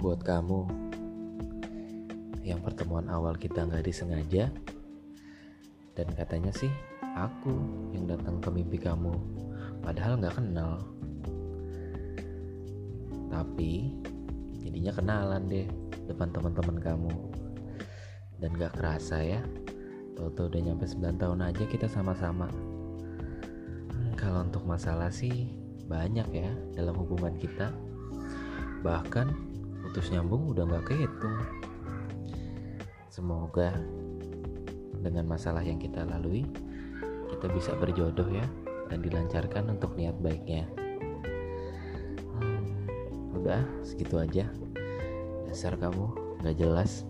buat kamu yang pertemuan awal kita nggak disengaja dan katanya sih aku yang datang ke mimpi kamu padahal nggak kenal. Tapi jadinya kenalan deh depan teman-teman kamu. Dan gak kerasa ya Toto udah nyampe 9 tahun aja kita sama-sama. Hmm, kalau untuk masalah sih banyak ya dalam hubungan kita bahkan putus nyambung udah gak kehitung. Semoga dengan masalah yang kita lalui kita bisa berjodoh ya dan dilancarkan untuk niat baiknya. Hmm, udah segitu aja. Dasar kamu gak jelas